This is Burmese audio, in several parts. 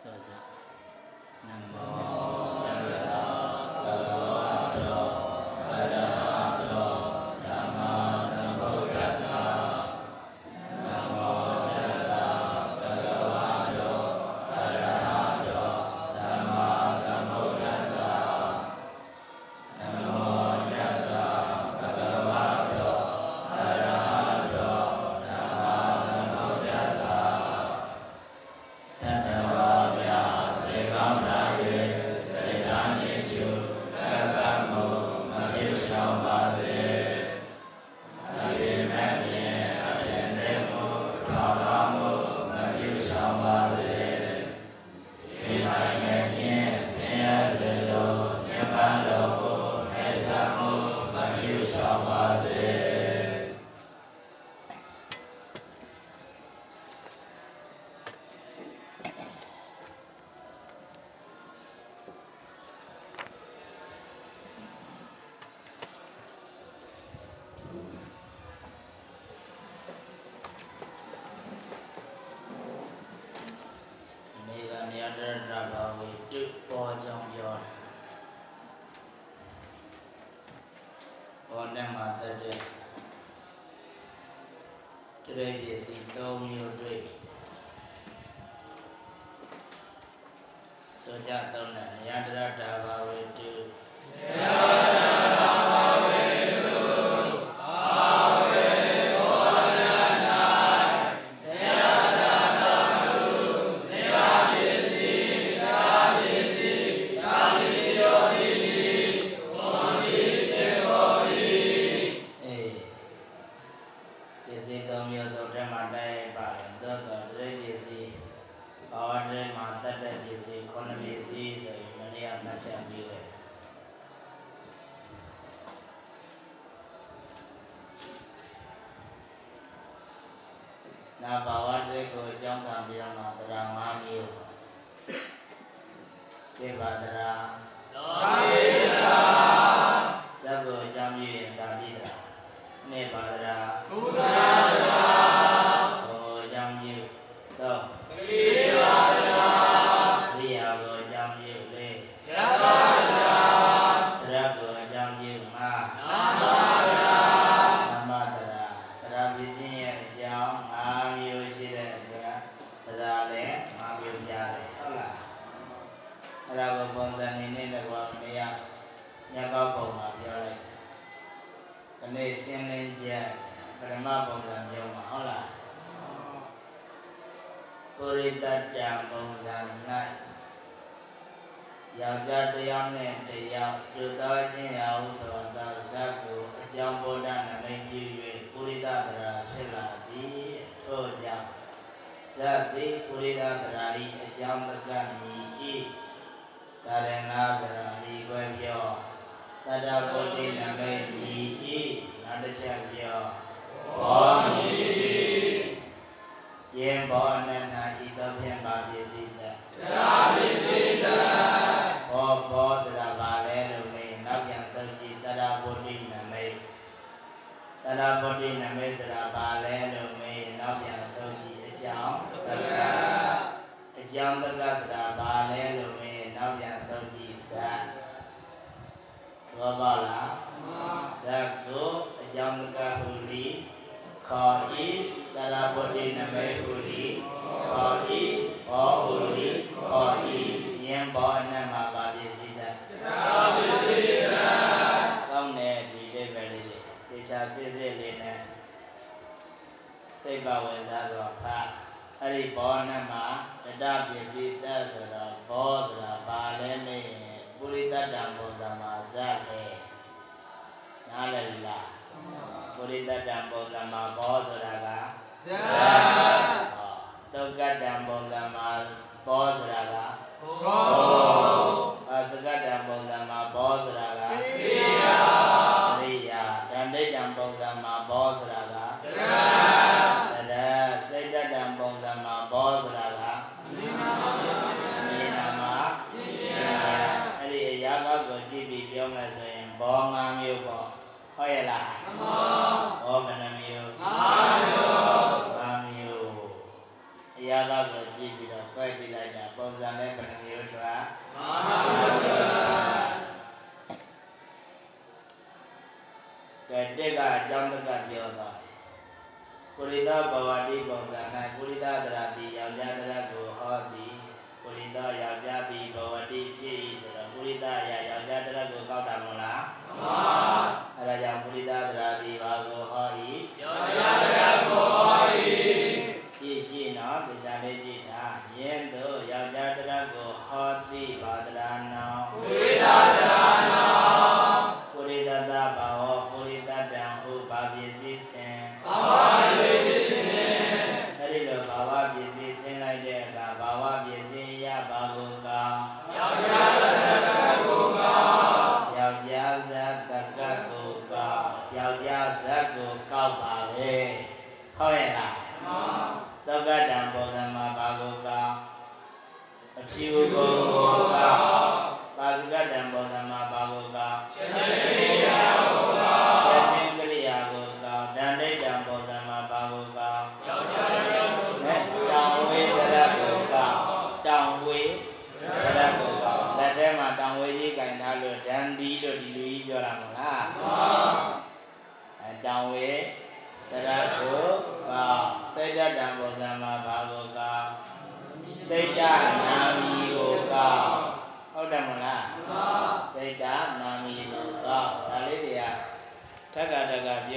そうじゃ。ナンバー。 တွဲပစ္စည်း၃မျိုးတွေ့ဆိုကြသုံးတယ် ဖြစ်လာသည်ထို့ကြောင့်ဇတ်တိပုရိသသရာဤအကြောင်းမကမီဤတရဏသရာဤကွယ်ပြောတတဗုဒ္ဓိနမိတ်ဤဤနောက်တစ်ချက်ပြောဘောမီယေဘောနနာဤသောဖြင့်ပါပစ္စည်းတရာ တရဗုဒ္ဓနမိတ်စရာပါလဲလို့မေးရင်တော့ပြန်ဆုံးကြည့်အကြောင်းတရအကြောင်းတရစရာပါလဲလို့မေးရင်တော့ပြန်ဆုံးကြည့်ဇာသောပါလားဇာကိုအကြောင်းကဟူလီခေါ်ဤတရဗုဒ္ဓနမိတ်ဟူလီခေါ်ဤဘောဟူလီခေါ်ဤယံဘောအနမဘာပစ္စည်းတရ စိတ်ပါဝင်စားသောခအဲ့ဒီဘောနဲ့မှာတတပစ္စည်းတက်ဆိုတော့ဘောဆိုတာဘာလဲမင်းပုရိသတ္တံဘောဓမာဇတ်ပဲနားလည်လားပုရိသတ္တံဘောဓမာဘောဆိုတာကဇတ်ဒုက္ကတံဘောဓမာဘောဆိုတာကဘော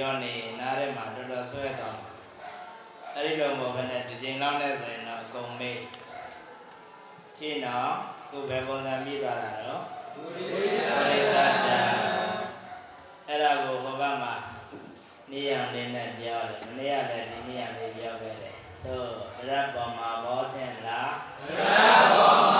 ရောနေနားထဲမှာတော်တော်ဆွဲတော့အဲ့ဒီလိုမဟုတ်ဘဲနဲ့တစ်ချိန်လောက်နဲ့ဆိုရင်တော့အကုန်မေးကျင်းတော့ခုပဲပုံစံပြီးသွားတာတော့ဝိရိယတ္တအဲ့ဒါကိုဘဘမှာနေရာလေးနဲ့ပြောတယ်မနေ့ကလည်းဒီနေရာလေးပြောခဲ့တယ်ဆိုရတ္တပေါ်မှာဘောဆင်လားရတ္တပေါ်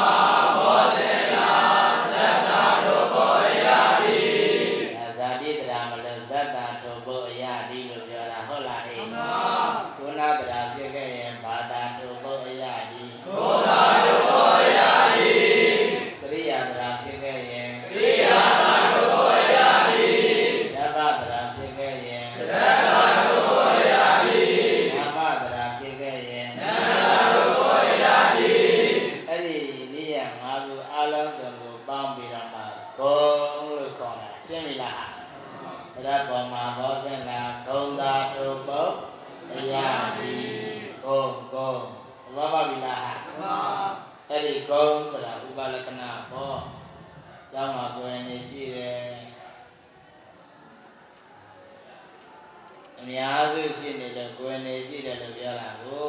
ပြောတာကို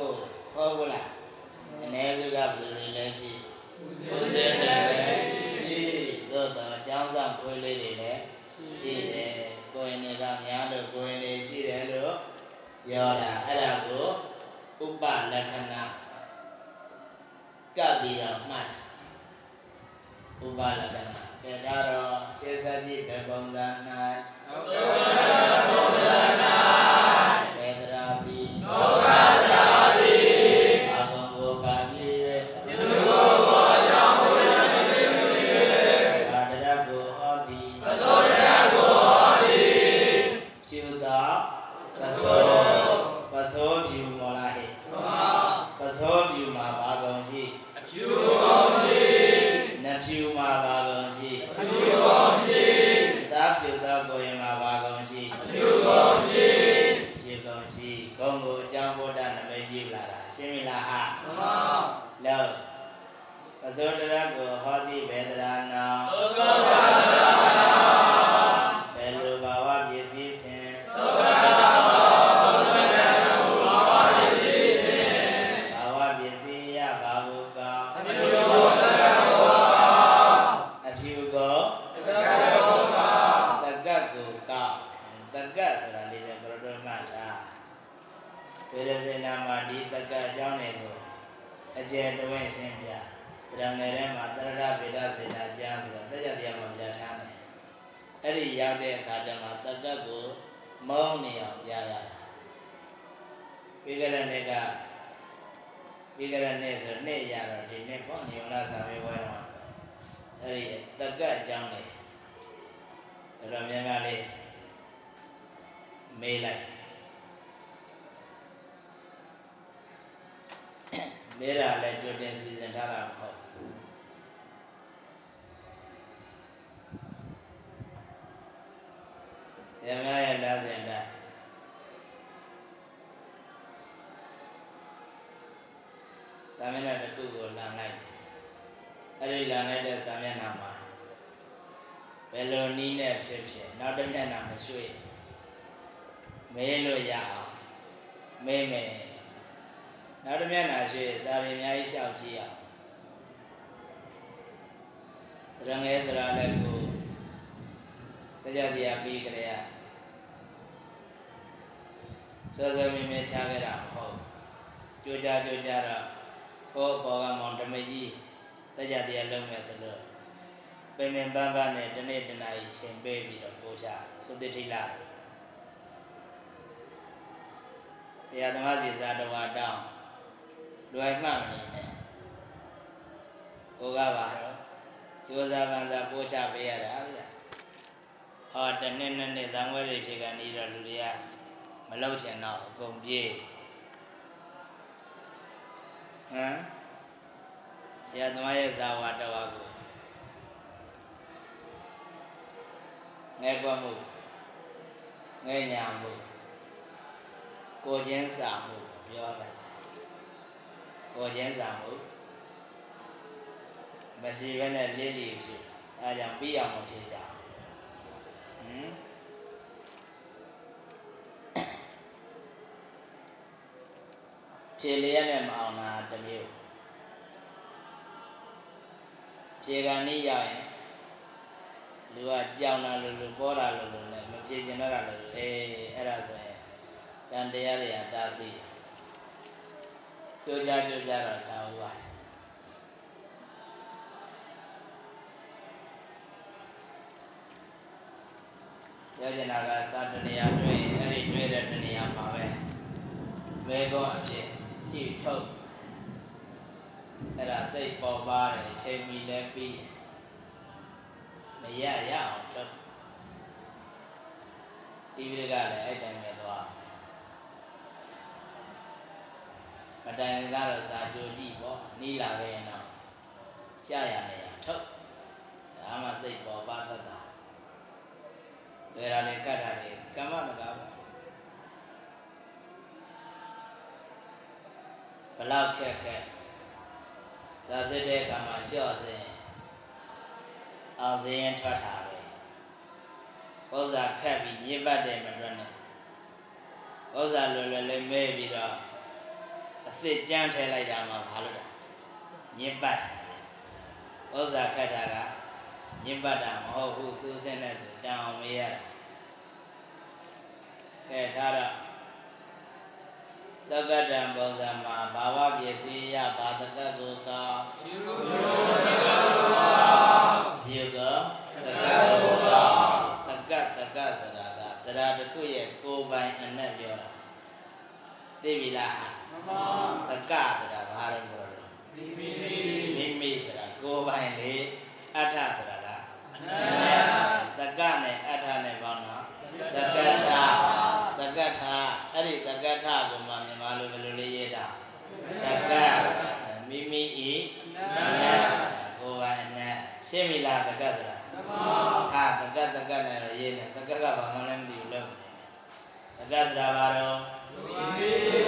ဟုတ်ဘူးလားအ ਨੇ စုကဘယ်လိုလဲရှိဦးဇင်းလည်းရှိတော့တော့ကျောင်းဆောင်ဖွေးလေးတွေလည်းရှိတယ်ကိုရင်တွေကများလို့ကိုရင်တွေရှိတယ်လို့ပြောတာအဲ့ဒါကိုဥပလက္ခဏာကပ်ပြီးတော့မှတ်ဥပလက္ခဏာကဲဒါတော့စေစကြည့်ဘယ်ပုံစံ၌ဟုတ်ပါဘူး အဲ့ဒီရောက်တဲ့အခါကျမှသက်ကကိုမောင်းနေအောင်ရရပိကရနဲ့ကပိကရနဲ့ဆိုနဲ့ရတော့ဒီနဲ့ပေါ့နေလာစာမေးပွဲတော့အဲ့ဒီသက်ကကြောင်းလေတော်တော်များများလေးမေးလိုက်မေးတာလည်းကြိုတင်စီစဉ်ထားတာမဟုတ် ဆရာများရဲ့လမ်းစဉ်တိုင်းစာမျက်နှာတစ်ခုကိုလမ်းလိုက်တယ်အဲ့ဒီလမ်းလိုက်တဲ့စာမျက်နှာမှာဘယ်လိုနည်းနဲ့ဖြစ်ဖြစ်နောက်တစ်မျက်နှာမရွှေ့မေးလို့ရအောင်မေးမယ်နောက်တစ်မျက်နှာရွှေ့စာရီအများကြီးရှောက်ကြည့်အောင်တရငယ်စရာလည်းကိုတရားတရားပြီးကြရ စောစောမြင်မြင်ချခဲ့တာမဟုတ်ကြိုးကြကြိုးကြတော့ဟောဘောကမောင်ဓမကြီးတရားတရားလုံးမဲ့ဆိုလို့ပင်ပင်ပန်းပန်းနဲ့တနေ့တနာရီချိန်ပေးပြီးတော့ပို့ချဥဒိဋ္ဌိလာဆရာသမားစီစာတော်တောင်းလွယ်မှတ်မနေနဲ့ကိုကပါတော့ကြိုးစားပန်းစားပို့ချပေးရတာဗျာဟောတနေ့နဲ့နေ့သံဝဲတွေဖြစ်ကနေတော့လူတွေက မလောက်ချင်တော့အကုန်ပြေးဟမ်ဆရာသမားရဲ့ဇာဝတော်ကိုငဲကွက်မှုငဲညာမှုကိုချင်းစာမှုပြောပါစေကိုချင်းစာမှုမရှိဘဲနဲ့လိလိဖြစ်အဲဒါကြောင့်ပြီးအောင်မဖြစ်ကြဟမ် ဖြေလျက်နဲ့မအောင်တာတစ်မျိုးဖြေကန်ဤရောက်ရင်လူကကြောင်လာလို့လို့ပေါ်လာလို့လို့လည်းမဖြေကျင်တော့တာလို့အေးအဲ့ဒါဆိုရင်တန်တရားတွေကတားဆီးကြိုးကြကြိုးကြတော့သာဝါပြောချင်တာကစာတနေရာတွေ့ရင်အဲ့ဒီတွေ့တဲ့တနေရာမှာပဲမဲကောအဖြစ် ကြည့်ထုတ်အဲ့ဒါစိတ်ပေါ်ပါတယ်အချိန်မီလည်းပြီးမရရအောင်ထုတ်ဒီဝိကလည်းအဲ့တိုင်းပဲသွားမတိုင်ကတော့စာကြိုကြည့်ပေါ့နီးလာခဲ့ရင်တော့ရရနေရထုတ်ဒါမှစိတ်ပေါ်ပါတတ်တာလေရာလေကတ်တာလေကမ္မတကား လောက်ခက်ခက်စာစစ်တဲ့အခါမှာလျှော့စင်အောင်စင်းထွက်တာပဲဥစ္စာခက်ပြီးညစ်ပတ်တယ်မတွက်နဲ့ဥစ္စာလွယ်လွယ်လေးမဲပြီးတော့အစ်စ်ကြမ်းထဲလိုက်တာမှဘာလို့လဲညစ်ပတ်ဥစ္စာခက်တာကညစ်ပတ်တာမဟုတ်ဘူးသူစင်းတဲ့သူတန်အောင်မေးရတာကဲဒါတော့ သက္ကတံပုံစံမှာဘာဝပစ္စည်းရဘာတကတ်ကိုကောယူလိုတကလောဒီကတကလောပါတကတ်တကတ်ဆိုတာကတရားတစ်ခုရဲ့ကိုယ်ပိုင်အနက်ပြောတာသိပြီလားမမတကဆိုတာဘာလို့ပြောလို့မိမိမိမိမိဆိုတာကိုယ်ပိုင်လေအဋ္ဌဆိုတာကအနန္တကနဲ့အဋ္ဌနဲ့ပေါင်းတော့တကဋ္ဌတကဋ္ဌ အဲ့ဒီတကဋ္ဌကိုမှမြန်မာလိုဘယ်လိုလေးရေးတာတကတ်မိမိဤနအန္နက်ဆိုတာကိုယ်ပိုင်အနက်ရှင်းပြီလားတကတ်ဆိုတာဓမ္မဟာတကတ်တကတ်နဲ့တော့ရေးနေတကတ်ကဘာမှလည်းမသိဘူးလို့တကတ်ဆိုတာဘာတော့မိမိ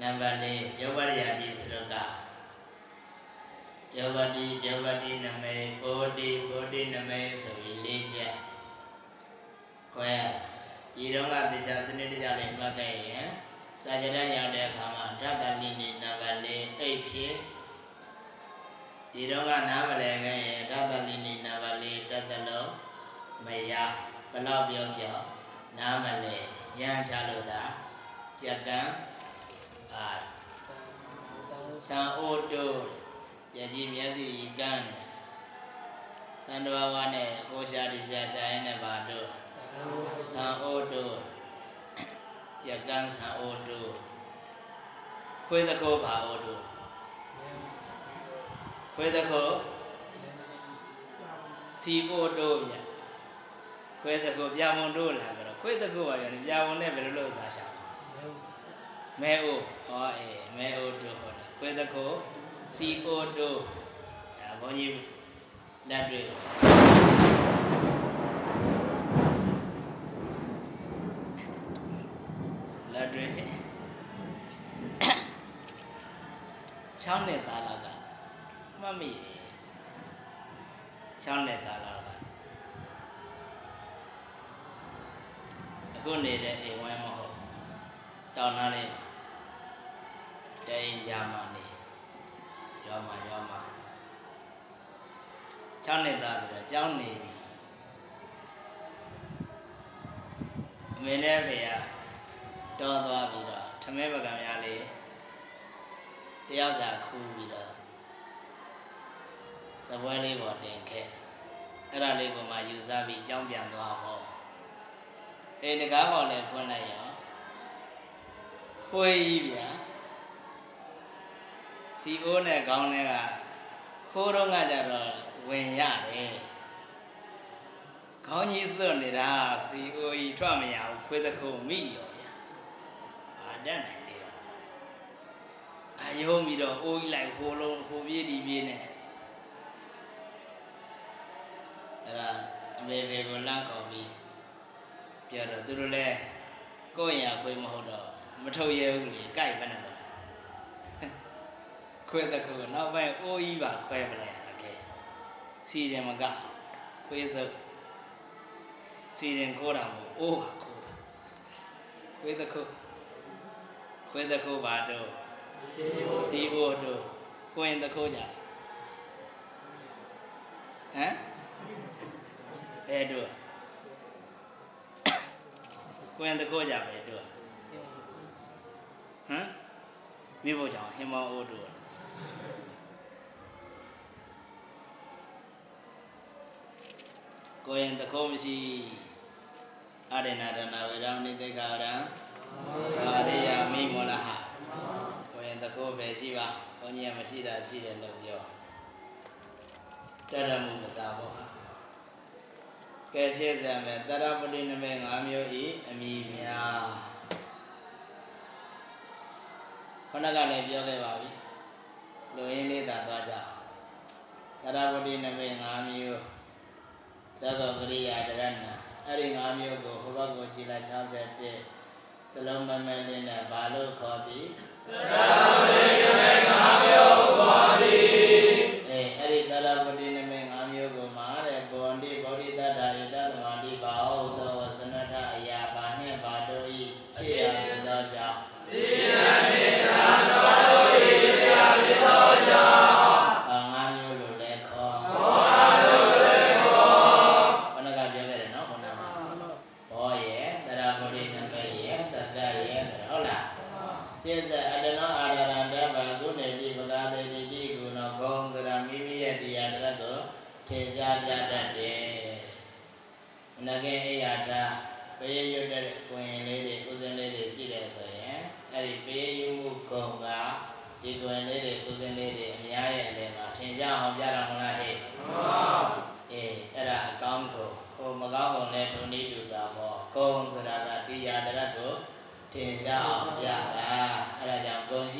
နံပါတ်လေးယောဝရိယတိစရကယောဝတိယောဝတိနမေဘောတိဘောတိနမေဆိုပြီးလေးချက်ခွဲဒီတော့ကတရားစနစ်တရားလေးမှတ်ခဲ့ရင်စကြရရတဲ့အခါမှာထပ်တာလေးနေနံပါတ်လေးအိတ်ဖြစ်ဒီတော့ကနားမလဲခဲ့ရင်ထပ်တာလေးနေနံပါတ်လေးတက်တလုံးမရဘလောက်ပြောပြောနားမလဲရမ်းချလို့သာစက္ကန့် အာသံအိုတိုယကြီးမျက်စိကန်းတယ်သံတော်ဝါနဲ့ဟိုရှာဒီရှာရှာရင်းနဲ့ပါတို့သံအိုတိုယကန်းသံအိုတိုခွေးတကောပါအိုတိုခွေးတကောစီအိုတိုဗျခွေးတကောပြမွန်တို့လာကြတော့ခွေးတကောပါပြန်ပြမွန်နဲ့ဘယ်လိုလုပ်စားရှာ မဲအိုဟောအေးမဲအိုတိုဟောတာခွေးတကောစီအိုတိုဒါဘုန်းကြီးလက်တွေ့လက်တွေ့6နှစ်သားလောက်ကမှတ်မိတယ်6နှစ်သားလောက်ကအခုနေတဲ့အိမ်ဝိုင်းမဟုတ်တောင်းနာလေးပါ တဲ့အိမ်ရာမနေရောမရောမ6နှစ်သားဆိုတော့ကျောင်းနေပြီအမေနဲ့ဖေကတော်သွားပြီးတော့ထမဲပကံများလေးတယောက်စာခူးပြီးတော့စပွဲလေးပေါ်တင်ခဲ့အဲ့ဒါလေးကိုမှယူစားပြီးကြောင်းပြန်သွားဟောအိမ်တကားပေါ်လည်းဖွင့်လိုက်ရောခွေးကြီးဗျာ စီအိုးနဲ့ခေါင်းထဲကခိုးတော့ကကြတော့ဝင်ရတယ်ခေါင်းကြီးစွတ်နေတာစီအိုးကြီးထွက်မရဘူးခွေးတစ်ခုမိရောဗျာအာတတ်နိုင်တယ်တော့အယုံပြီးတော့အိုးကြီးလိုက်ဟိုလုံးဟိုပြေးဒီပြေးနဲ့အဲ့ဒါအမေဖေကိုလန့်ခေါ်ပြီးပြောတော့သူတို့လည်းကိုယ့်ရင်ခွေးမဟုတ်တော့မထုတ်ရဲဘူးလေကြိုက်ပဲနဲ့တော့ ခွေးတစ်ခုနောက်ပိုင်းအိုးကြီးပါခွဲပလဲโอเคစီရင်မကခွေးစုပ်စီရင်ကိုတာမို့အိုးကိုတာခွေးတစ်ခုခွေးတစ်ခုပါတော့စီအိုးတို့ကိုရင်တစ်ခုကြဟမ်ဘယ်တို့ကိုရင်တစ်ခုကြပဲတို့ဟမ်မိဖို့ကြောင့်ဟင်မောအိုးတို့ ကိုရင်တခုံးမရှိအရဏရဏဝေရံနိတေကရံဘာရိယမိမောလဟကိုရင်တခုံးပဲရှိပါဘုန်းကြီးကမရှိတာရှိတယ်လို့ပြောတရမှုမစားဘောဟာကဲရှိစံမဲ့တရပတိနမဲ၅မျိုးဤအမိများခဏကလည်းပြောခဲ့ပါပြီ လူရင်းလေးသာသွားကြအောင်သရဝတိနမိတ်၅မျိုးသဘောပရိယာတရဏအဲ့ဒီ၅မျိုးကိုဟိုဘက်ကိုကြည်လာ61စလုံးမမဲလေးနဲ့ဘာလို့ခေါ်သည်သရဝတိနမိတ်၅မျိုးခေါ်သည်အေးအဲ့ဒီသရဝတိ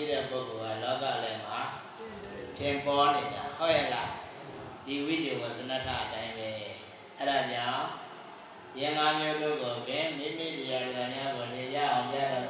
ရှိတဲ့ပုဂ္ဂိုလ်ကလောကလည်းမှာထင်ပေါ်နေတာဟုတ်ရဲ့လားဒီဝိဇ္ဇဝဇနထအတိုင်းပဲအဲ့ဒါကြောင့်ရင်္ဂါမျိုးတို့ကိုပင်မိမိတရားတရားများကိုနေရအောင်ပြတော့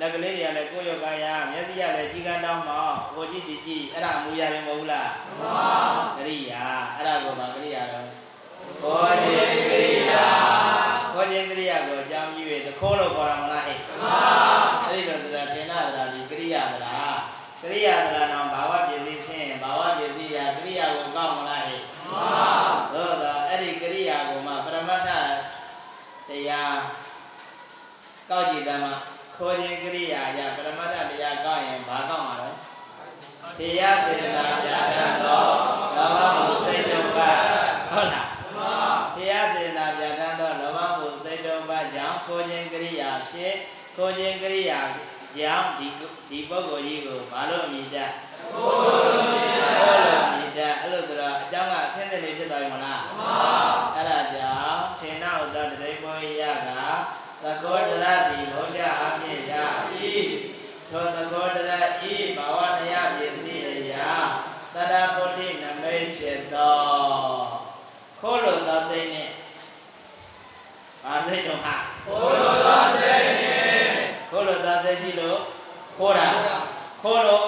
လက်ကလေးတွေကလည်းကိုယ်ယောဂရမျက်စိကလည်းကြီးကန်းတောင်းမောင်းကိုကြည့်ကြည့်ကြည့်အဲ့ဒါအမူအရာတွေမဟုတ်ဘူးလားမှန်ပါကရိယာအဲ့ဒါကိုပါကရိယာတော့ဘောဓိကရိယာဘောဓိကရိယာကိုအကြောင်းပြု၍တခိုးလို့ခေါ်တာမလားဟဲ့မှန်ပါအဲ့ဒီတော့ဆိုတာထေနသရာဒီကရိယာသရာကရိယာသရာတော့ဘာဝပစ္စည်းဆင်းဘာဝပစ္စည်းရာကရိယာကိုကောက်မလားဟဲ့မှန်ပါသို့တော့အဲ့ဒီကရိယာကိုမှပရမတ္ထတရားကောက်ကြည့်သမှာ ခေါ်ခြင်းကရိယာအရပရမတ္ထတရားကောက်ရင်ဘာကောက်မှာလဲတရားစေတနာပြဋ္ဌာန်းသောလောဘမှုစိတ်ဒုက္ခဟုတ်လားတရားစေတနာပြဋ္ဌာန်းသောလောဘမှုစိတ်ဒုက္ခကြောင့်ခေါ်ခြင်းကရိယာဖြစ်ခေါ်ခြင်းကရိယာကြောင့်ဒီဒီပုဂ္ဂိုလ်ကြီးကိုဘာလို့အမိတတ်ခေါ်လို့အမိတတ်အဲ့လိုဆိုတော့အကြောင်းကအဆင်းသက်နေဖြစ်သွားပြီမလားအဲ့ဒါကြော သကောတရတိဘောဓအပြည့်ရ၏သောသကောတရဤဘာဝတရားပစ္စည်းအရာတရပုတိနမိတ်ဖြစ်သောခိုးလို့သောစိတ်နဲ့ဘာစိတ်တော့ဟာခိုးလို့သောစိတ်နဲ့ခိုးလို့သောစိတ်ရှိလို့ခိုးတာခိုးလို့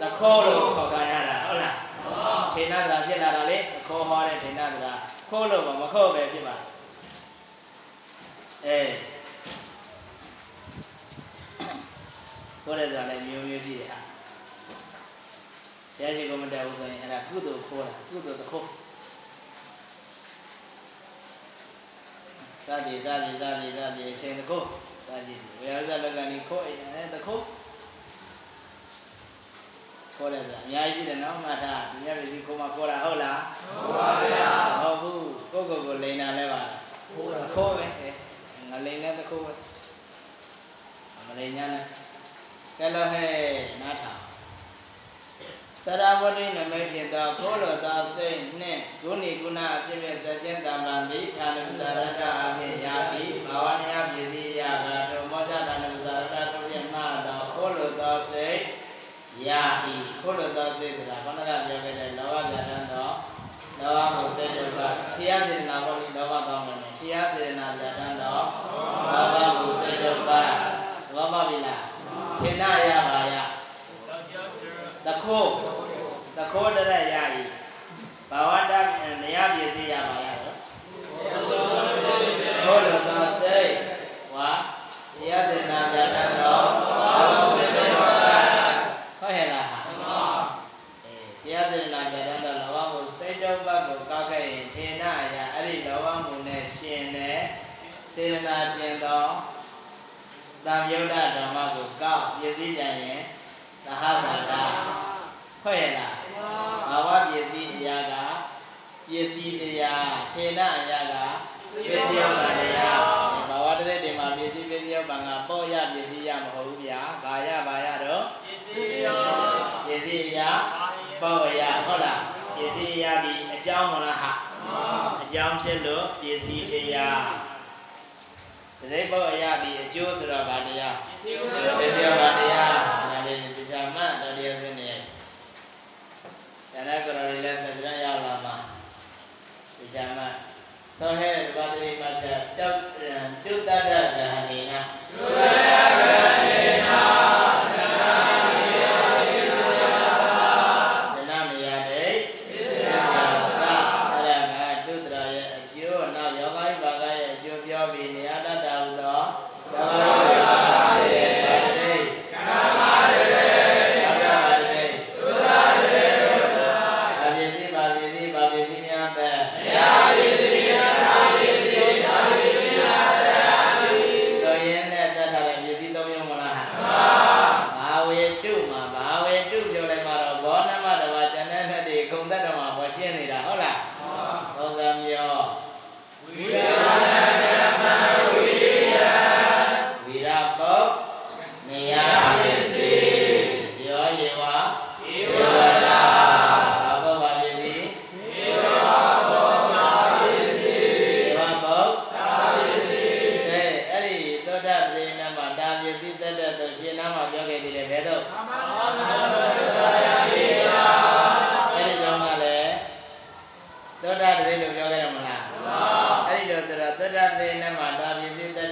သခိုးလို့ခေါ်ကြရတာဟုတ်လားထေနသရာဖြစ်လာတာလေသခိုးဟောတဲ့ထေနသရာခိုးလို့မခိုးပဲဖြစ်ပါအဲ ခိုးတဲ့ဆိုတာလည်းမျိုးမျိုးရှိတယ်ဟာဘုရားရှိခိုးမတက်ဘူးဆိုရင်အဲ့ဒါကုသိုလ်ခိုးတာကုသိုလ်သခိုးစသည်စသည်စသည်စသည်အချိန်သခိုးစသည်ဝေယဇလကနေခိုးအဲသခိုးခေါ်တယ်ဆိုတာအများကြီးရှိတယ်နော်မှတ်ထားဒီညပြည်ခိုးမှခေါ်တာဟုတ်လားဟုတ်ပါဗျာဟုတ်ဘူးကိုယ့်ကိုယ်ကိုလိန်တာလဲပါခိုးတာခိုးပဲငလိန်လဲသခိုးပဲမလိန်ညာနဲ့ ကဲလို့ဟဲ့နားထောင်သရဝတိနမိတ်ဖြစ်သောခိုးလို့သောစိတ်နှင့်ဂုဏီကုဏအဖြစ်ဖြင့်စကြင်တံပံတိဌာနပဇာရတအဖြစ်ရာပြီးဘာဝနယပစ္စည်းရတာတို့မောချဌာနပဇာရတတို့ဖြင့်မှသောခိုးလို့သောစိတ်ရာဤခိုးလို့သောစိတ်ဆိုတာခန္ဓာကပြောခဲ့တဲ့လောဘပြဋ္ဌာန်းသောလောဘကိုစိတ်တို့ကတရားစေနာဘောလိလောဘကောင်းတယ်တရားစေနာပြဋ္ဌာန်းသောလောဘကိုစိတ်တို့ကလောဘပြီလား ခေနရပါယတခိုးတခိုးတရရဤဘာဝတနေရပစ္စည်းရပါရတော့ခိုးလို့သောစိတ်ဝါတရားစေနာပြဋ္ဌာန်းသောလောဘကိုစိတ်တို့ကဟုတ်ရဲ့လားဟာအဲတရားစေနာပြဋ္ဌာန်းသောလောဘကိုစိတ်တို့ဘကိုကောက်ခဲ့ရင်ထေနရအဲ့ဒီလောဘမှုနဲ့ရှင်တဲ့စေနာကျင် သောတံယုဒ္ဓဓမ္မကိုကောက်ပြည့်စည်ကြရင်သဟဇာတာဟုတ်ရဲ့လားဘာဝပစ္စည်းအရာကပစ္စည်းတရားထေနအရာကပစ္စည်းဥပ္ပါတရားဘာဝတည်းတွေမှာပစ္စည်းပစ္စည်းဥပ္ပါကပေါ့ရပစ္စည်းရမဟုတ်ဘူးဗျာဘာရဘာရတော့ပစ္စည်းအရာပေါ့ရဟုတ်လားပစ္စည်းအရာဒီအကြောင်းမလားဟာအကြောင်းဖြစ်လို့ပစ္စည်းအရာ တတိပေါ့အရာဒီအကျိုးဆိုတော့ဗာတရားပစ္စည်းဥပ္ပါတရားဒါလေးပြချမှတ်တရားစင်းနေဒါနကရော်လေးလက်စကြရရောက်လာမှာပြချမှတ်သောဟဲ့ဘာတိမချတောက်တုတ္တရဇဟနေနာတုတ္တရ ဘယ်တော့အဲဒီကြောင့်ကလည်းသောတာပတိလို့ပြောခဲ့ရမလားအဲ့ဒီတော့ဆိုတော့သောတာပတိနဲ့မှဒါပြည့်စုံတဲ့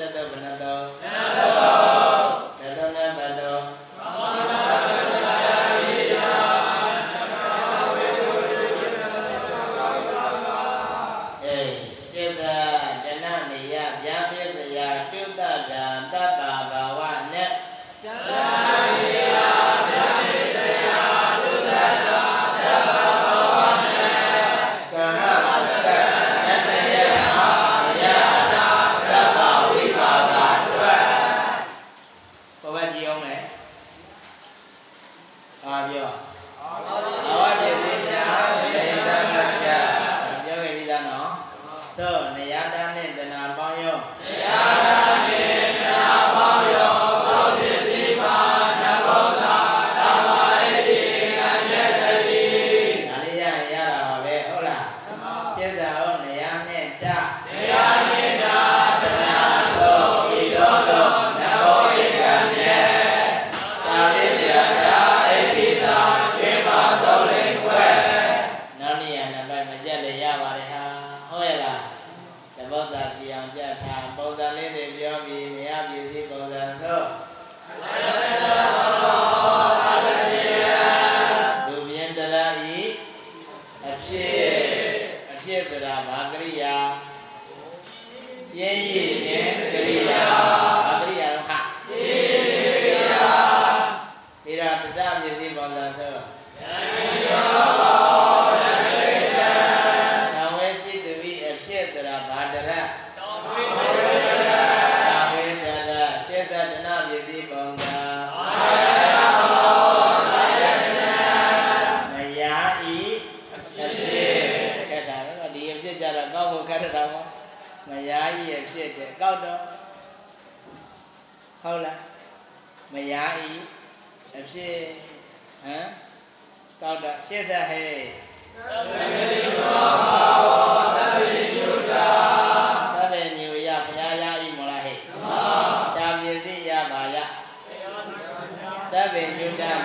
ဖြစ်ဆိုတာဘာကရိယာပြင်းရည်ခြင်း စ်ဟမ်ကောက်တော့ရှေ့ဆက်ဟဲ့သဗ္ဗညုယဘုရားရဤမလားဟဲ့တာပစ္စည်းရပါယသဗ္ဗညုတဉာဏ်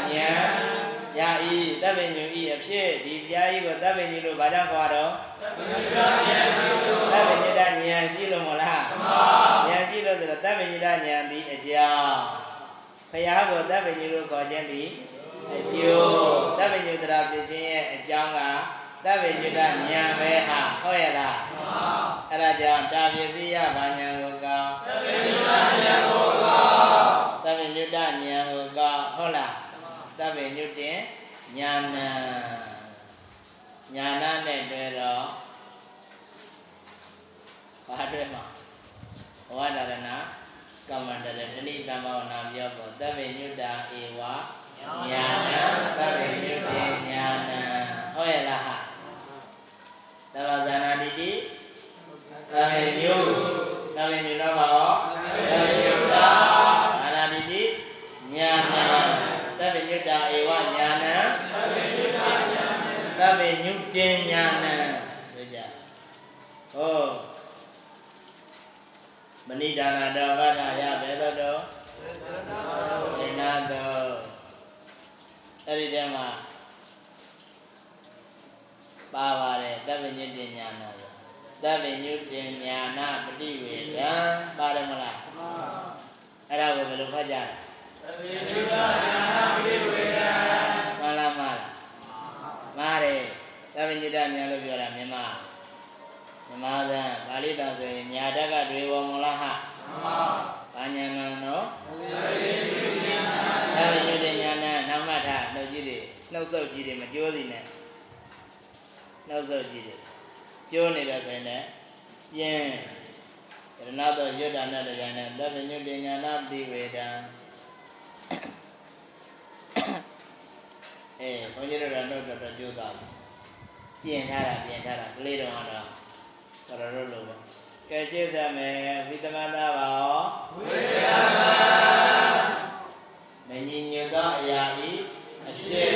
ရဤသဗ္ဗညုဤအဖြစ်ဒီဘုရားဤကိုသဗ္ဗညုလို့ဘာကြောင့်ခေါ်တော့သဗ္ဗညုတဉာဏ်ရှိလို့မလားဉာဏ်ရှိလို့ဆိုတော့သဗ္ဗညုတဉာဏ်ဒီအကြောင်း ဘုရားကိုသဗ္ဗညုလို့ခေါ်ခြင်းဒီအကျိုးသဗ္ဗညုတရာဖြစ်ခြင်းရဲ့အကြောင်းကသဗ္ဗညုတဉာဏ်ပဲဟာဟုတ်ရဲ့လားအဲ့ဒါကြောင့်တာပစ္စည်းရဘာဉာဏ်ကိုကောင်းသဗ္ဗညုတဉာဏ်ကိုကောင်းသဗ္ဗညုတဉာဏ်ကိုကောင်းဟုတ်လားသဗ္ဗညုတင်ဉာဏဉာဏနဲ့တွေ့တော့ဘာတွေ့မှာဝါဒရဏကမ္မန္တရ တဏိသမ္မောနာပြောပေါ်သဗ္ဗညုတာဧဝညာဏသဗ္ဗညုတေညာဏဟုတ်ရဲ့လားဟာသဗ္ဗဇာနာတိတိသဗ္ဗညုသဗ္ဗညုတော့ပါရောသဗ္ဗညုတာဇာနာတိတိညာဏသဗ္ဗညုတာဧဝညာဏသဗ္ဗညုတာညာဏသဗ္ဗညုတေညာဏပြောကြဟုတ်မ ဏိဒါနာတော်ဗဒ္ဓရဘယ်သောတော်ဒေနာတော်အဲ့ဒီတည်းမှာပါပါတယ်သဗ္ဗညုတဉာဏသဗ္ဗညုတဉာဏပฏิဝေဒံပါတယ်မလားအဲ့ဒါကိုဘယ်လိုဖတ်ကြလဲသဗ္ဗညုတဉာဏပฏิဝေဒံမှန်လားမလားမှားတယ်သဗ္ဗညုတဉာဏ်လို့ပြောတာမြန်မာ မြန်မာသံပါဠိတော်ဆိုရင်ညာတက်ကတွေဝမလားဟာဘာညာဏနော်သဗ္ဗညုတဉာဏနောက်မှတ်ထားနှုတ်ကြည့်တွေနှုတ်ဆုပ်ကြည့်တွေမကြိုးစီနဲ့နှုတ်ဆုပ်ကြည့်တွေကျိုးနေတော့ဆိုရင်လည်းပြင်းရဏတော်ရွတ်တာနဲ့တကယ်နဲ့သဗ္ဗညုတဉာဏပိဝေဒံအဲဘုန်းကြီးတို့ကတော့တော့တော့ကြိုးသားပြင်ထားတာပြင်ထားတာကလေးတော်ကတော့ တော်တော်လို့ပဲကဲရှင်းစမယ်ဝိသမတာပါရောဝိသမမညီညွတ်သောအရာဤအဖြစ်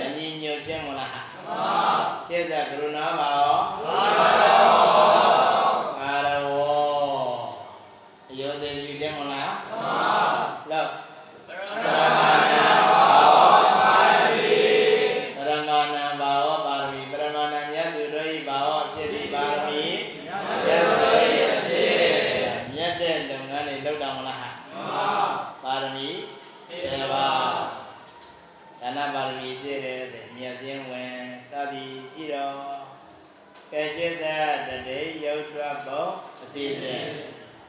မညီညွတ်ခြင်းမလားမှန်ပါရှင်းစကရုဏာပါရောကာရဝအယောသေးယူခြင်းမလားမှန်ပါလောက်ပရမနာပရမနာဘာဝပါရမီပရမနာမြတ်သူတို့ဤဘာဝဖြစ်ပြီးပါရမီမြတ်သူတို့ဤအဖြစ်မြတ်တဲ့လုပ်ငန်းတွေလုပ်တာမလားဟာမှန်ပါပါရမီ7ပါးဒါနပါရမီဖြည့်တယ်ဆိုမြတ်စင်းဝင်စသည်ကြည့်တော့ကဲရှင်းစားတရေယုတ်တွတ်ဖို့အစီအစဉ်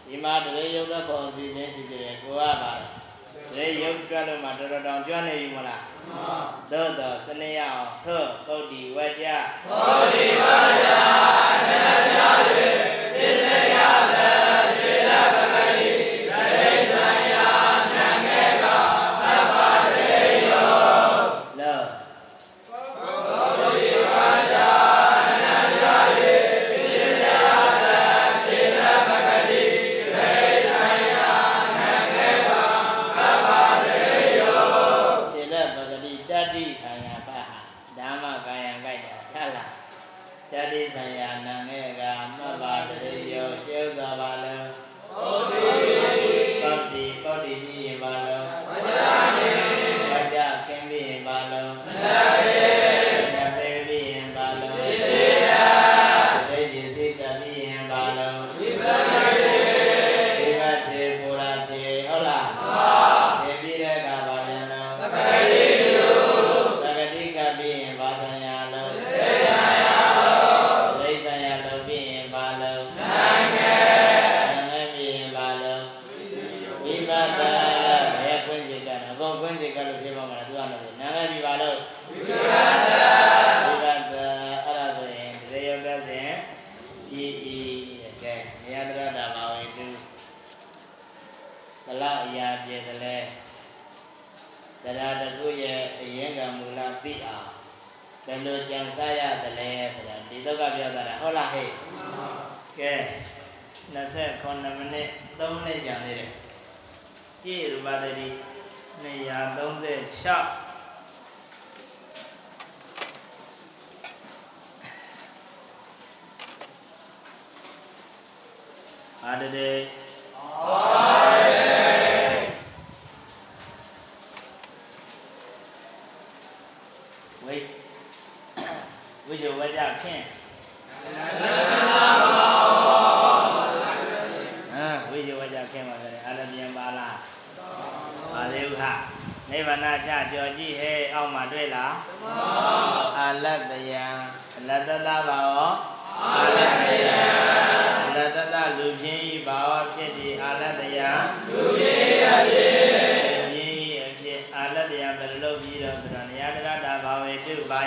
ဒီမှာတရေယုတ်တွတ်ဖို့အစီအစဉ်ရှိတယ်ကိုကပါတ ရေယုတ်တွတ်လို့မှတော်တော်တောင်ကျွမ်းနေပြီမလားမှန်ပါသို့တော့စနေရအောင်သုတ်ပုတ်ဒီဝကြလော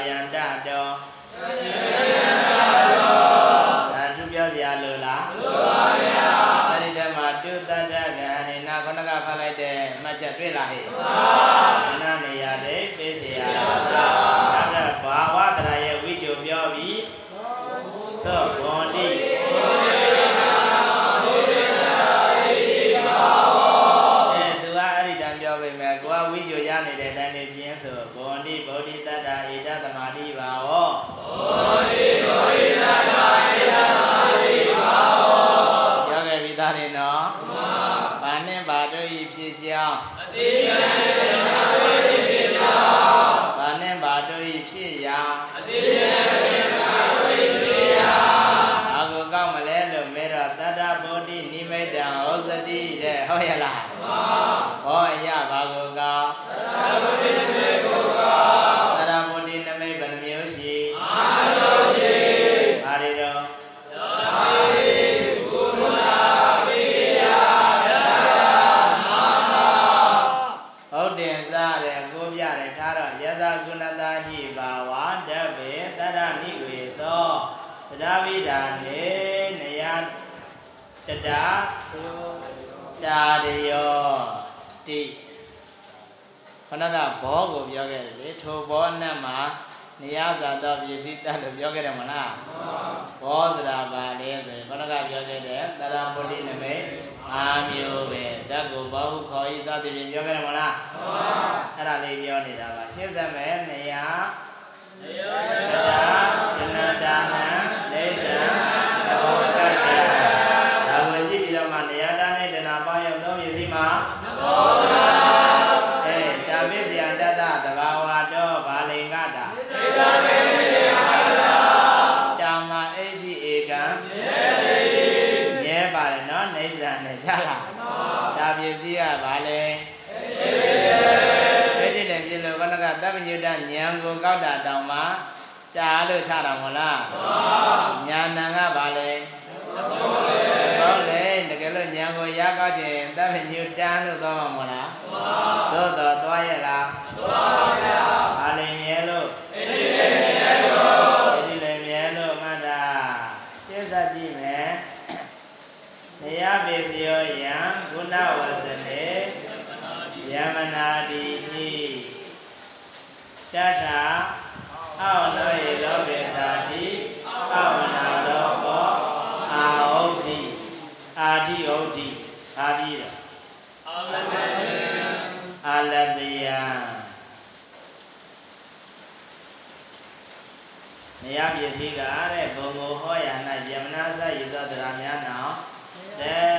ယန္တတောဒါသူပြောစရာလိုလားလိုပါဗျာအဲ့ဒီတည်းမှာတုတ္တတကံနေနာခဏကဖတ်လိုက်တဲ့မှတ်ချက်တွေ့လားဟဲ့မှန်ပါနာနေရာတဲ့ ဟုတ်ရလားဟောအရာဘာကိုကောက်တတ္တဗောဓိနိမိတ်ကိုကောက်တတ္တဗောဓိနိမိတ်ဘယ်နှမျိုးရှိအာမျိုးရှိဘာတွေတော့ဟုတ်တယ်စားတယ်ကိုပြတယ်ထားတော့ယတကုဏတာဟိဘာဝတဗ္ဗေတရဏိဝေသောတရဝိဒာနေနယတတ တာရယောတိခဏကဘောကိုပြောခဲ့တယ်လေထိုဘောနဲ့မှာနေရဇာတော့ပစ္စည်းတတ်လို့ပြောခဲ့တယ်မလားဘောဆိုတာဘာလဲဆိုရင်ခဏကပြောခဲ့တယ်တရပုတိနမိတ်အာမျိုးပဲဇက်ကိုဘောဟုခေါ်ဤစသည်ဖြင့်ပြောခဲ့တယ်မလားအဲ့ဒါလေးပြောနေတာပါရှင်းစမယ်နေရနေရ လို့ဘဏကသဗ္ဗညုတဉာဏ်ကိုကောက်တာတောင်မှတားလို့ချတာမလားညာဏကဘာလဲဘောလေတကယ်လို့ဉာဏ်ကိုရကောက်ခြင်းသဗ္ဗညုတန်းလို့သွားမှာမလားသို့တော်သွားရလားသွားပါဗျာဘာလဲမြဲလို့အဲ့ဒီလည်းမြဲလို့အဲ့ဒီလည်းမြဲလို့မှတ်တာရှင်းစားကြည့်မယ်နေယပေစယောယံဂုဏဝဆနေယမနာတိဟိ တထာအောနောယေလောကေသာတိအောဝနာလောကောအာဟုတ်တိအာတိဟုတ်တိအာပြီးတော့အာလတယံနေယပစ္စည်းကတဲ့ဘုံကိုဟောရ၌ယမနာစယေသတရာများနောင်တဲ့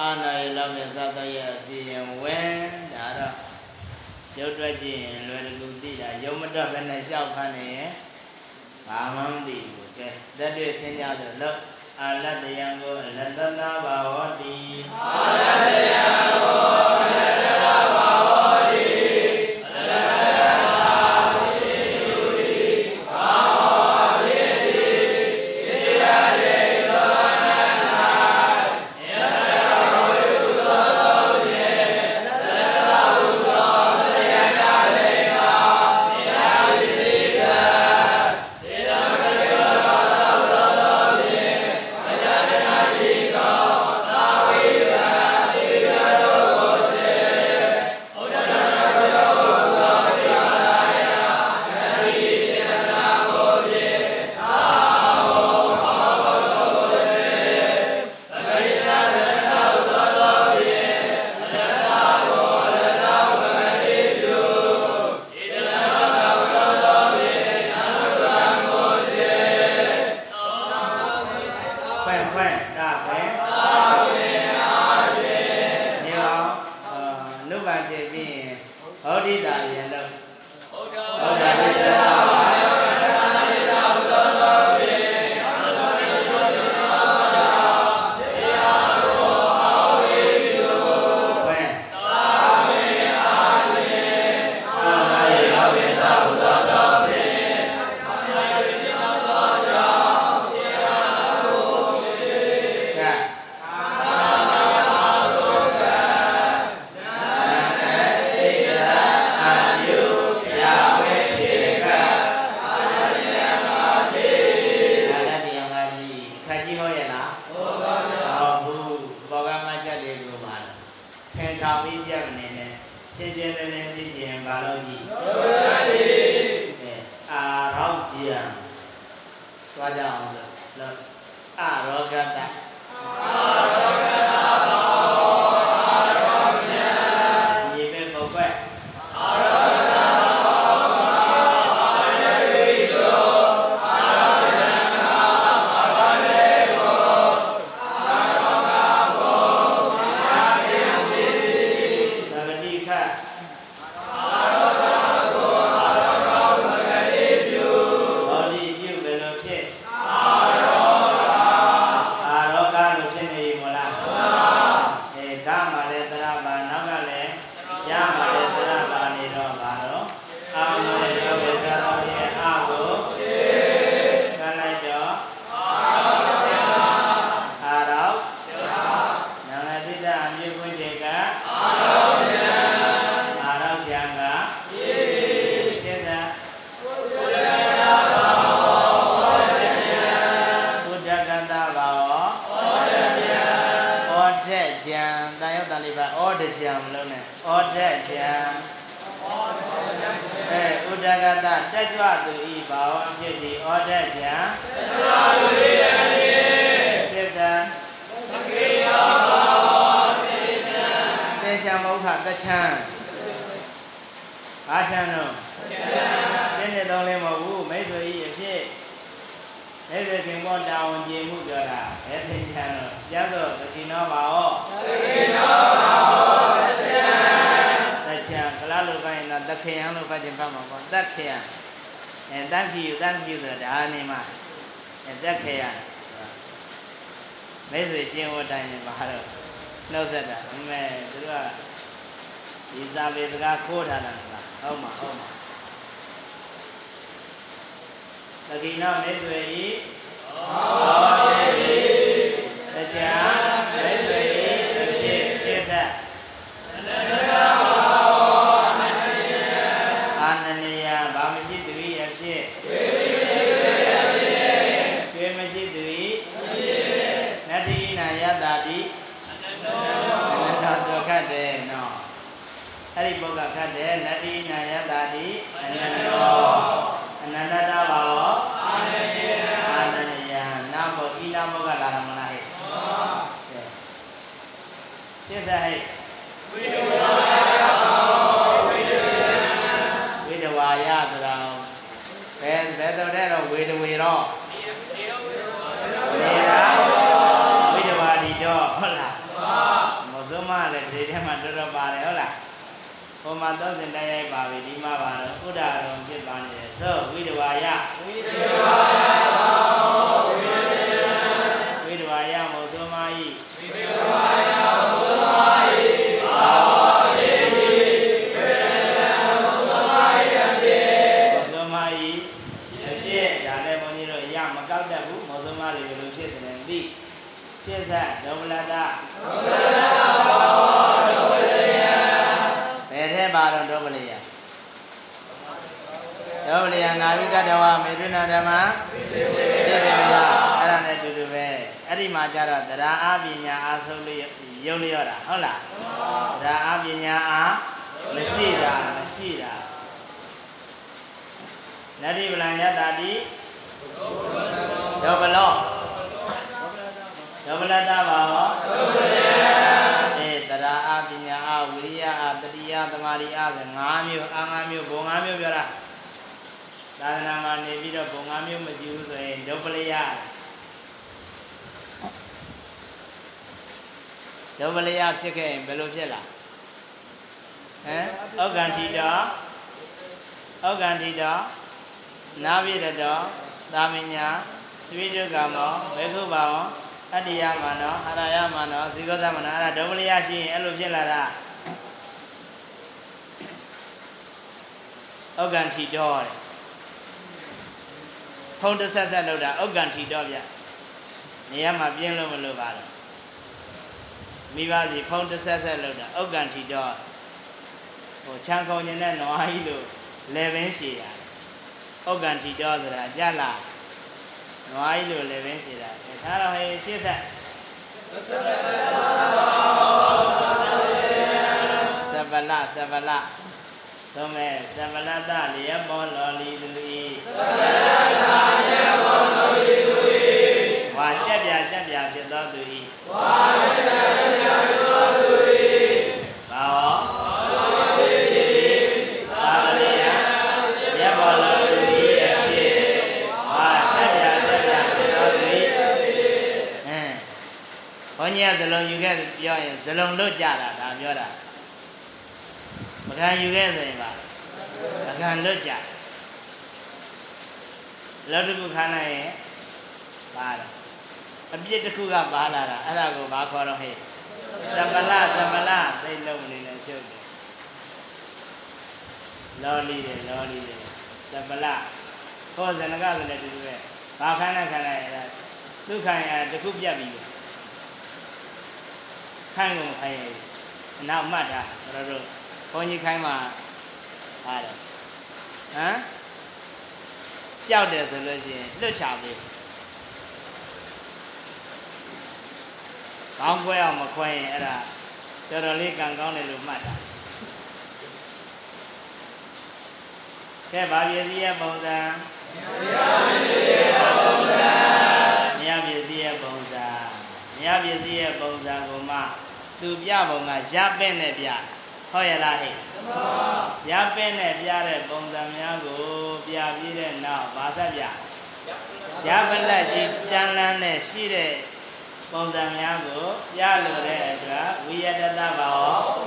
အာနာရလောက်နဲ့ဇာတရဲ့အစီရင်ဝင်ဒါတော့ရုပ်တွက်ကြည့်ရင်လွယ်တကူသိတာရုံမတွက်ပဲနဲ့ရှောက်ခန်းနေရင်ဘာမှမသိဘူးကဲလက်တွေ့စဉ်းကြဆိုလို့အာလတ္တယံကိုလတ္တနာဘာဝတိအာလတ္တယံကို မြင့်ခွင့်တွေကအာရောကျံကရှင်းသာဘုဒ္ဓဂတဘာဝဩဒ္ဓကြံတန်ရောက်တန်လေးပါဩဒ္ဓကြံမလို့နဲ့ဩဒ္ဓကြံအဲဥဒ္ဓဂတတက်ကြွသူဤဘာဝဖြစ်သည်ဩဒ္ဓကြံရှင်းသာတေ ချာမௌခတချံဘာချံတော့ပြည့်နေတော့လည်းမဟုတ်ဘူးမိတ်ဆွေကြီးအဖြစ်မိတ်ဆွေခင်ပေါ်တာဝန်ပြေမှုပြောတာဘယ်သင်ချံတော့ကျမ်းစောသတိနောပါဟောသတိနောပါဟောတချံတချံကလားလိုပိုင်းတော့တခယံလို့ပတ်ခြင်းဖတ်မှာပေါ့တခယံအဲတန်ကြည့်တန်ကြည့်ဆိုတာဒါအနေမှာအဲတခယံမိတ်ဆွေကျင့်ဝတ်တိုင်းမှာတော့ နှုတ်ဆက်တာအမေသူတို့ကဒီစာပေစကားခိုးထားတာလားဟုတ်မှာဟုတ်မှာတတိနာမေသွေဤဟောတိတရားမေသွေဤအဖြစ်ရှင်းဆက်အာနန္ဒယဘာမရှိသူဤအဖြစ်ကျွေမရှိသူဤနတ္တိနာယတ္တာတိအနန္တသောခတ်တယ်နော်အဲ့ဒီပုဂ္ဂခ တ်တယ်နတ္တိနာယတ္တာတိအနန္တောအနန္တတဘာဝအာနန္ဒယအာနန္ဒယနာမောဤနာမောကလာရမလားဟဲ့ရှင်းစားဟဲ့ဝိဒဝါယဝိဒဝါယဆိုတာဘယ်ဘယ်တော့တဲ့တော့ဝေဒဝေတော့နေရာဝိဒဝါဒီတော့ဟုတ်လားမစုံမလည်းဒီထဲမှာတော်တော်ပါတယ်ဟုတ်လား ဟိုမှာသောစင်တိုက်ရိုက်ပါပြီဒီမှာပါတော့ဥဒ္ဒါရုံဖြစ်ပါနေတယ်ဆိုဝိဒဝါယဝိဒဝါယဝိဒဝါယမောစုံမဤမောစုံမဤအဖြစ်ဒါလည်းဘုန်းကြီးတို့ရမကောက်တတ်ဘူးမောစုံမတွေဘယ်လိုဖြစ်တယ်သိရှင်းဆက်ဒုဗလတဘယ်ထဲ ပါတော့ဒုဗလယဒုဗလယနာဝိကတဝမေတုနာဓမ္မပြည့်တယ်ဗျာအဲ့ဒါနဲ့အတူတူပဲအဲ့ဒီမှာကျတော့တရားအပညာအားဆုံးလို့ယုံလျော့တာဟုတ်လားတရားအပညာအားမရှိတာမရှိတာနတ္တိပလံယတ္တာတိဒုဗလောဒုဗလတပါဟောဒုဗလ အားတတိယသမာဓိအားဆို၅မျိုးအား၅မျိုးဘုံ၅မျိုးပြောတာသာသနာမှာနေပြီးတော့ဘုံ၅မျိုးမရှိဘူးဆိုရင်ဒုပလယဒုပလယဖြစ်ခဲ့ရင်ဘယ်လိုဖြစ်လာဟဟမ်ဩက္ကန္တိတောဩက္ကန္တိတောနာဘိရတောသာမညာသဝိတုကမောဝေခုပါဝအတ္တိယမနောအရယမနောဇိကောသမနောအဲ့ဒါဒုပလျရှိရင်အဲ့လိုဖြစ်လာတာ ဩက္ကန္တိတောတဲ့ဖုံးတစ်ဆက်ဆက်လောက်တာဩက္ကန္တိတောဗျနေရာမှာပြင်းလို့မလို့ပါတော့မိဘစီဖုံးတစ်ဆက်ဆက်လောက်တာဩက္ကန္တိတောဟိုချမ်းကုန်နေတဲ့နွားကြီးလို့လေပင်ရှည်တာဩက္ကန္တိတောဆိုတာကြလာနွားကြီးလို့လေပင်ရှည်တာဒါတော့ဟေးရှေ့ဆက်သဗ္ဗလသဗ္ဗလ သုံးမဲ့သဗ္ဗလတလျက်ပေါ်လော်လီသူဤသဗ္ဗလတလျက်ပေါ်လော်လီသူဤဝါရှက်ပြရှက်ပြဖြစ်သောသူဤဝါရှက်ပြရှက်ပြဖြစ်သောသူဤဘာဝသာဝလျက်လျက်ပေါ်လော်လီသူဤအဖြစ်ဝါရှက်ပြရှက်ပြဖြစ်သောသူဤအင်းဘုန်းကြီးကဇလုံးယူခဲ့ပြောရင်ဇလုံးလွတ်ကြတာဒါပြောတာ မခံယူခဲ့ဆိုရင်ပါမခံလွတ်ကြလောက်တစ်ခုခါလိုက်ရင်ပါတော့အပြစ်တစ်ခုကပါလာတာအဲ့ဒါကိုဘာခေါ်တော့ဟဲ့သဗ္ဗလသဗ္ဗလသိလုံးနေလဲရှုပ်တယ်လောလီတယ်လောလီတယ်သဗ္ဗလဟောဇနကဆိုလည်းတူတူပဲဘာခန်းနဲ့ခန်းလိုက်ရတာဒုက္ခရတစ်ခုပြတ်ပြီခိုင်းကုန်ခိုင်းရအနောက်မှတ်တာတို့တို့ ဘုန်းကြီးခိုင်းမှာပါတယ်ဟမ်ကြောက်တယ်ဆိုလို့ရှိရင်လွတ်ချပေးကောင်းခွဲအောင်မခွဲရင်အဲ့ဒါတော်တော်လေးကံကောင်းတယ်လို့မှတ်တာကဲဗာပြည်စည်းရဲ့ပုံစံမြတ်ပြည်စည်းရဲ့ပုံစံမြတ်ပြည်စည်းရဲ့ပုံစံမြတ်ပြည်စည်းရဲ့ပုံစံကိုမှသူပြပုံကရပ်ပဲ့နဲ့ပြ ဟုတ်ရဲ့လားဟဲ့ရပင်းနဲ့ပြတဲ့ပုံစံများကိုပြပြီးတဲ့နောက်ဗာဆက်ပြရပလက်ကြီးတန်းလန်းနဲ့ရှိတဲ့ပုံစံများကိုပြလို့တဲ့အတွက်ဝိယတတဘာဝ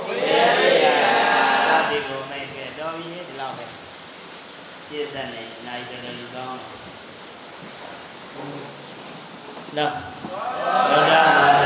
ဝိယရိယသတိကိုမိတ်ခဲ့တော်ပြီဒီလောက်ပဲရှင်းစက်နေနိုင်တော်တော်ကောင်းနော်ဗုဒ္ဓ